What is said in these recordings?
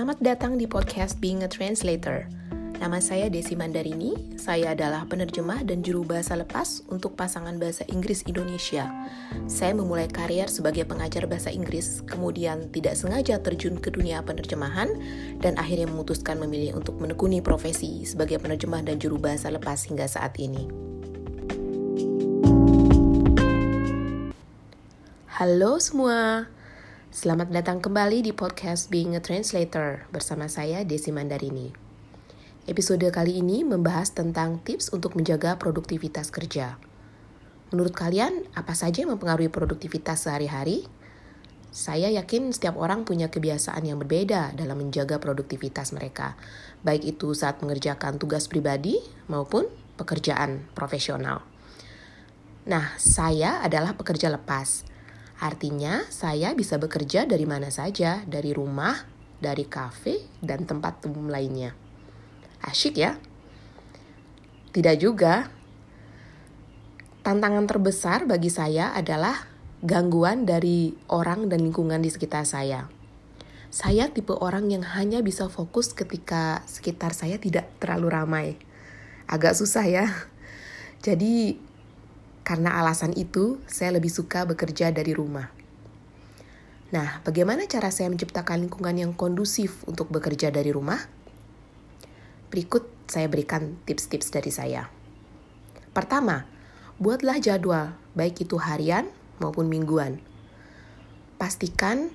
Selamat datang di podcast Being a Translator. Nama saya Desi Mandarini, saya adalah penerjemah dan juru bahasa lepas untuk pasangan bahasa Inggris Indonesia. Saya memulai karier sebagai pengajar bahasa Inggris, kemudian tidak sengaja terjun ke dunia penerjemahan, dan akhirnya memutuskan memilih untuk menekuni profesi sebagai penerjemah dan juru bahasa lepas hingga saat ini. Halo semua, Selamat datang kembali di podcast Being a Translator bersama saya Desi Mandarini. Episode kali ini membahas tentang tips untuk menjaga produktivitas kerja. Menurut kalian, apa saja yang mempengaruhi produktivitas sehari-hari? Saya yakin setiap orang punya kebiasaan yang berbeda dalam menjaga produktivitas mereka, baik itu saat mengerjakan tugas pribadi maupun pekerjaan profesional. Nah, saya adalah pekerja lepas Artinya, saya bisa bekerja dari mana saja, dari rumah, dari kafe, dan tempat umum lainnya. Asyik ya? Tidak juga. Tantangan terbesar bagi saya adalah gangguan dari orang dan lingkungan di sekitar saya. Saya tipe orang yang hanya bisa fokus ketika sekitar saya tidak terlalu ramai. Agak susah ya. Jadi karena alasan itu, saya lebih suka bekerja dari rumah. Nah, bagaimana cara saya menciptakan lingkungan yang kondusif untuk bekerja dari rumah? Berikut saya berikan tips-tips dari saya. Pertama, buatlah jadwal, baik itu harian maupun mingguan. Pastikan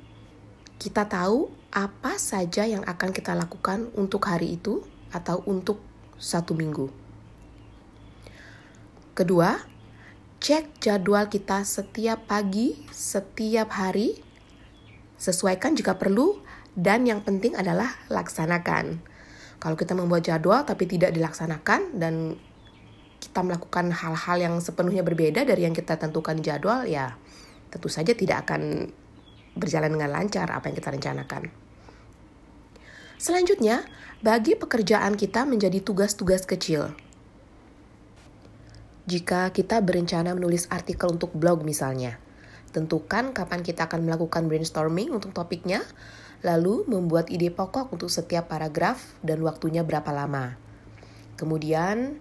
kita tahu apa saja yang akan kita lakukan untuk hari itu atau untuk satu minggu. Kedua, cek jadwal kita setiap pagi, setiap hari, sesuaikan jika perlu, dan yang penting adalah laksanakan. Kalau kita membuat jadwal tapi tidak dilaksanakan dan kita melakukan hal-hal yang sepenuhnya berbeda dari yang kita tentukan jadwal, ya tentu saja tidak akan berjalan dengan lancar apa yang kita rencanakan. Selanjutnya, bagi pekerjaan kita menjadi tugas-tugas kecil. Jika kita berencana menulis artikel untuk blog misalnya, tentukan kapan kita akan melakukan brainstorming untuk topiknya, lalu membuat ide pokok untuk setiap paragraf dan waktunya berapa lama. Kemudian,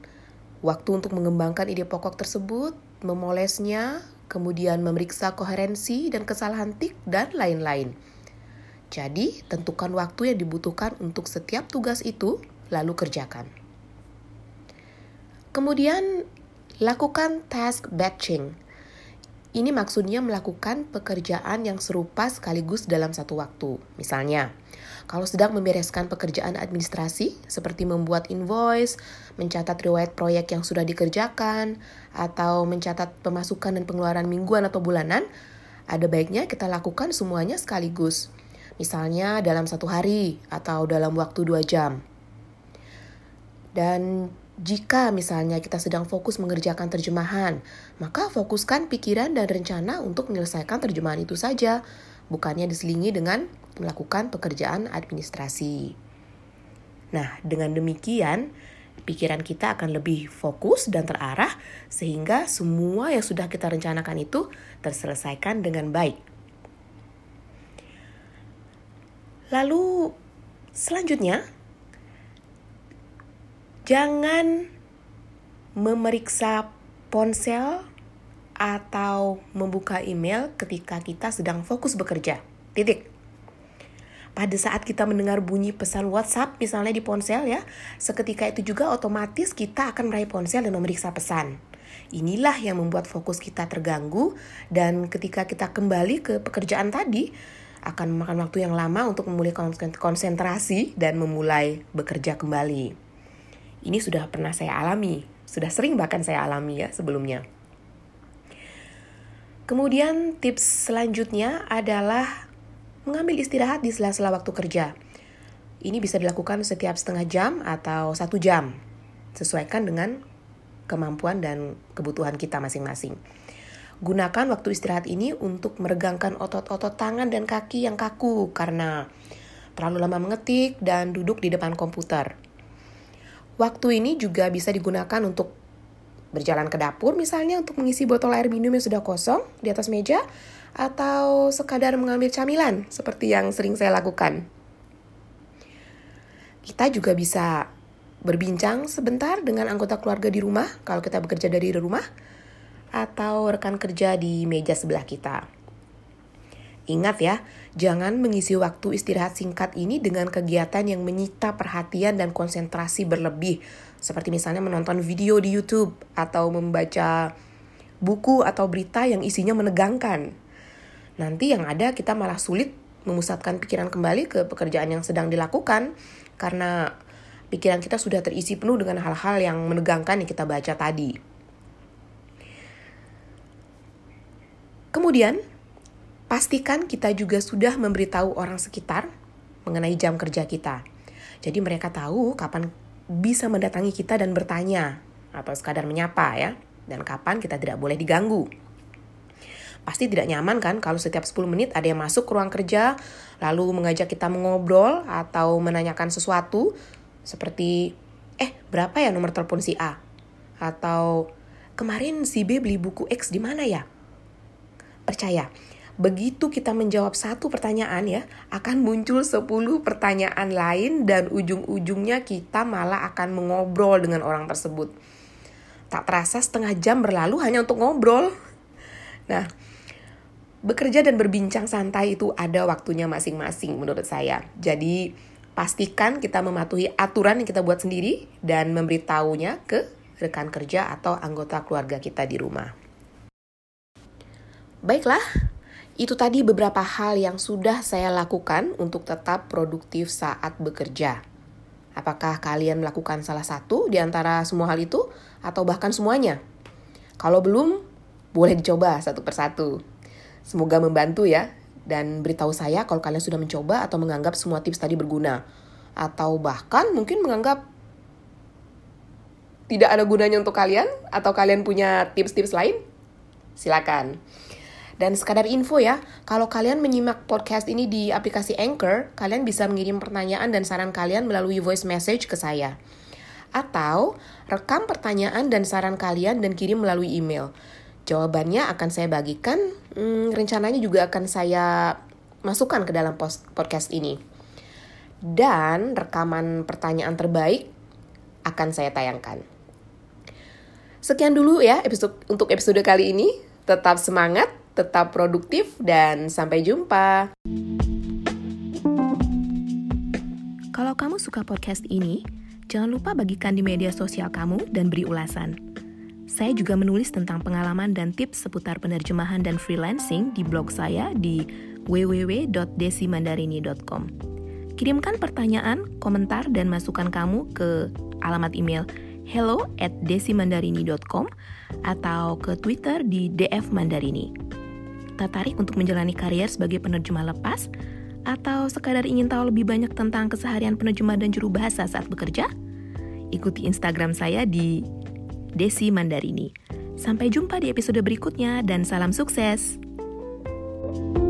waktu untuk mengembangkan ide pokok tersebut, memolesnya, kemudian memeriksa koherensi dan kesalahan tik, dan lain-lain. Jadi, tentukan waktu yang dibutuhkan untuk setiap tugas itu, lalu kerjakan. Kemudian, Lakukan task batching. Ini maksudnya melakukan pekerjaan yang serupa sekaligus dalam satu waktu. Misalnya, kalau sedang membereskan pekerjaan administrasi seperti membuat invoice, mencatat riwayat proyek yang sudah dikerjakan, atau mencatat pemasukan dan pengeluaran mingguan atau bulanan, ada baiknya kita lakukan semuanya sekaligus. Misalnya dalam satu hari atau dalam waktu dua jam. Dan jika misalnya kita sedang fokus mengerjakan terjemahan, maka fokuskan pikiran dan rencana untuk menyelesaikan terjemahan itu saja, bukannya diselingi dengan melakukan pekerjaan administrasi. Nah, dengan demikian, pikiran kita akan lebih fokus dan terarah, sehingga semua yang sudah kita rencanakan itu terselesaikan dengan baik. Lalu, selanjutnya, Jangan memeriksa ponsel atau membuka email ketika kita sedang fokus bekerja. Titik. Pada saat kita mendengar bunyi pesan WhatsApp misalnya di ponsel ya, seketika itu juga otomatis kita akan meraih ponsel dan memeriksa pesan. Inilah yang membuat fokus kita terganggu dan ketika kita kembali ke pekerjaan tadi akan memakan waktu yang lama untuk memulihkan konsentrasi dan memulai bekerja kembali. Ini sudah pernah saya alami, sudah sering bahkan saya alami ya sebelumnya. Kemudian tips selanjutnya adalah mengambil istirahat di sela-sela waktu kerja. Ini bisa dilakukan setiap setengah jam atau satu jam, sesuaikan dengan kemampuan dan kebutuhan kita masing-masing. Gunakan waktu istirahat ini untuk meregangkan otot-otot tangan dan kaki yang kaku karena terlalu lama mengetik dan duduk di depan komputer. Waktu ini juga bisa digunakan untuk berjalan ke dapur misalnya untuk mengisi botol air minum yang sudah kosong di atas meja atau sekadar mengambil camilan seperti yang sering saya lakukan. Kita juga bisa berbincang sebentar dengan anggota keluarga di rumah kalau kita bekerja dari rumah atau rekan kerja di meja sebelah kita. Ingat ya, jangan mengisi waktu istirahat singkat ini dengan kegiatan yang menyita perhatian dan konsentrasi berlebih, seperti misalnya menonton video di YouTube atau membaca buku atau berita yang isinya menegangkan. Nanti yang ada kita malah sulit memusatkan pikiran kembali ke pekerjaan yang sedang dilakukan karena pikiran kita sudah terisi penuh dengan hal-hal yang menegangkan yang kita baca tadi. Kemudian, pastikan kita juga sudah memberitahu orang sekitar mengenai jam kerja kita. Jadi mereka tahu kapan bisa mendatangi kita dan bertanya atau sekadar menyapa ya, dan kapan kita tidak boleh diganggu. Pasti tidak nyaman kan kalau setiap 10 menit ada yang masuk ke ruang kerja lalu mengajak kita mengobrol atau menanyakan sesuatu seperti, eh berapa ya nomor telepon si A? Atau kemarin si B beli buku X di mana ya? Percaya, begitu kita menjawab satu pertanyaan ya, akan muncul 10 pertanyaan lain dan ujung-ujungnya kita malah akan mengobrol dengan orang tersebut. Tak terasa setengah jam berlalu hanya untuk ngobrol. Nah, bekerja dan berbincang santai itu ada waktunya masing-masing menurut saya. Jadi, pastikan kita mematuhi aturan yang kita buat sendiri dan memberitahunya ke rekan kerja atau anggota keluarga kita di rumah. Baiklah, itu tadi beberapa hal yang sudah saya lakukan untuk tetap produktif saat bekerja. Apakah kalian melakukan salah satu di antara semua hal itu, atau bahkan semuanya? Kalau belum, boleh dicoba satu persatu. Semoga membantu ya dan beritahu saya kalau kalian sudah mencoba atau menganggap semua tips tadi berguna. Atau bahkan mungkin menganggap tidak ada gunanya untuk kalian atau kalian punya tips-tips lain. Silakan. Dan sekadar info ya, kalau kalian menyimak podcast ini di aplikasi Anchor, kalian bisa mengirim pertanyaan dan saran kalian melalui voice message ke saya. Atau rekam pertanyaan dan saran kalian dan kirim melalui email. Jawabannya akan saya bagikan, hmm, rencananya juga akan saya masukkan ke dalam podcast ini. Dan rekaman pertanyaan terbaik akan saya tayangkan. Sekian dulu ya episode untuk episode kali ini. Tetap semangat, tetap produktif dan sampai jumpa. Kalau kamu suka podcast ini, jangan lupa bagikan di media sosial kamu dan beri ulasan. Saya juga menulis tentang pengalaman dan tips seputar penerjemahan dan freelancing di blog saya di www.desimandarini.com. Kirimkan pertanyaan, komentar, dan masukan kamu ke alamat email hello at desimandarini.com atau ke Twitter di dfmandarini. Tertarik untuk menjalani karier sebagai penerjemah lepas? Atau sekadar ingin tahu lebih banyak tentang keseharian penerjemah dan juru bahasa saat bekerja? Ikuti Instagram saya di Desi Mandarini. Sampai jumpa di episode berikutnya dan salam sukses. thank you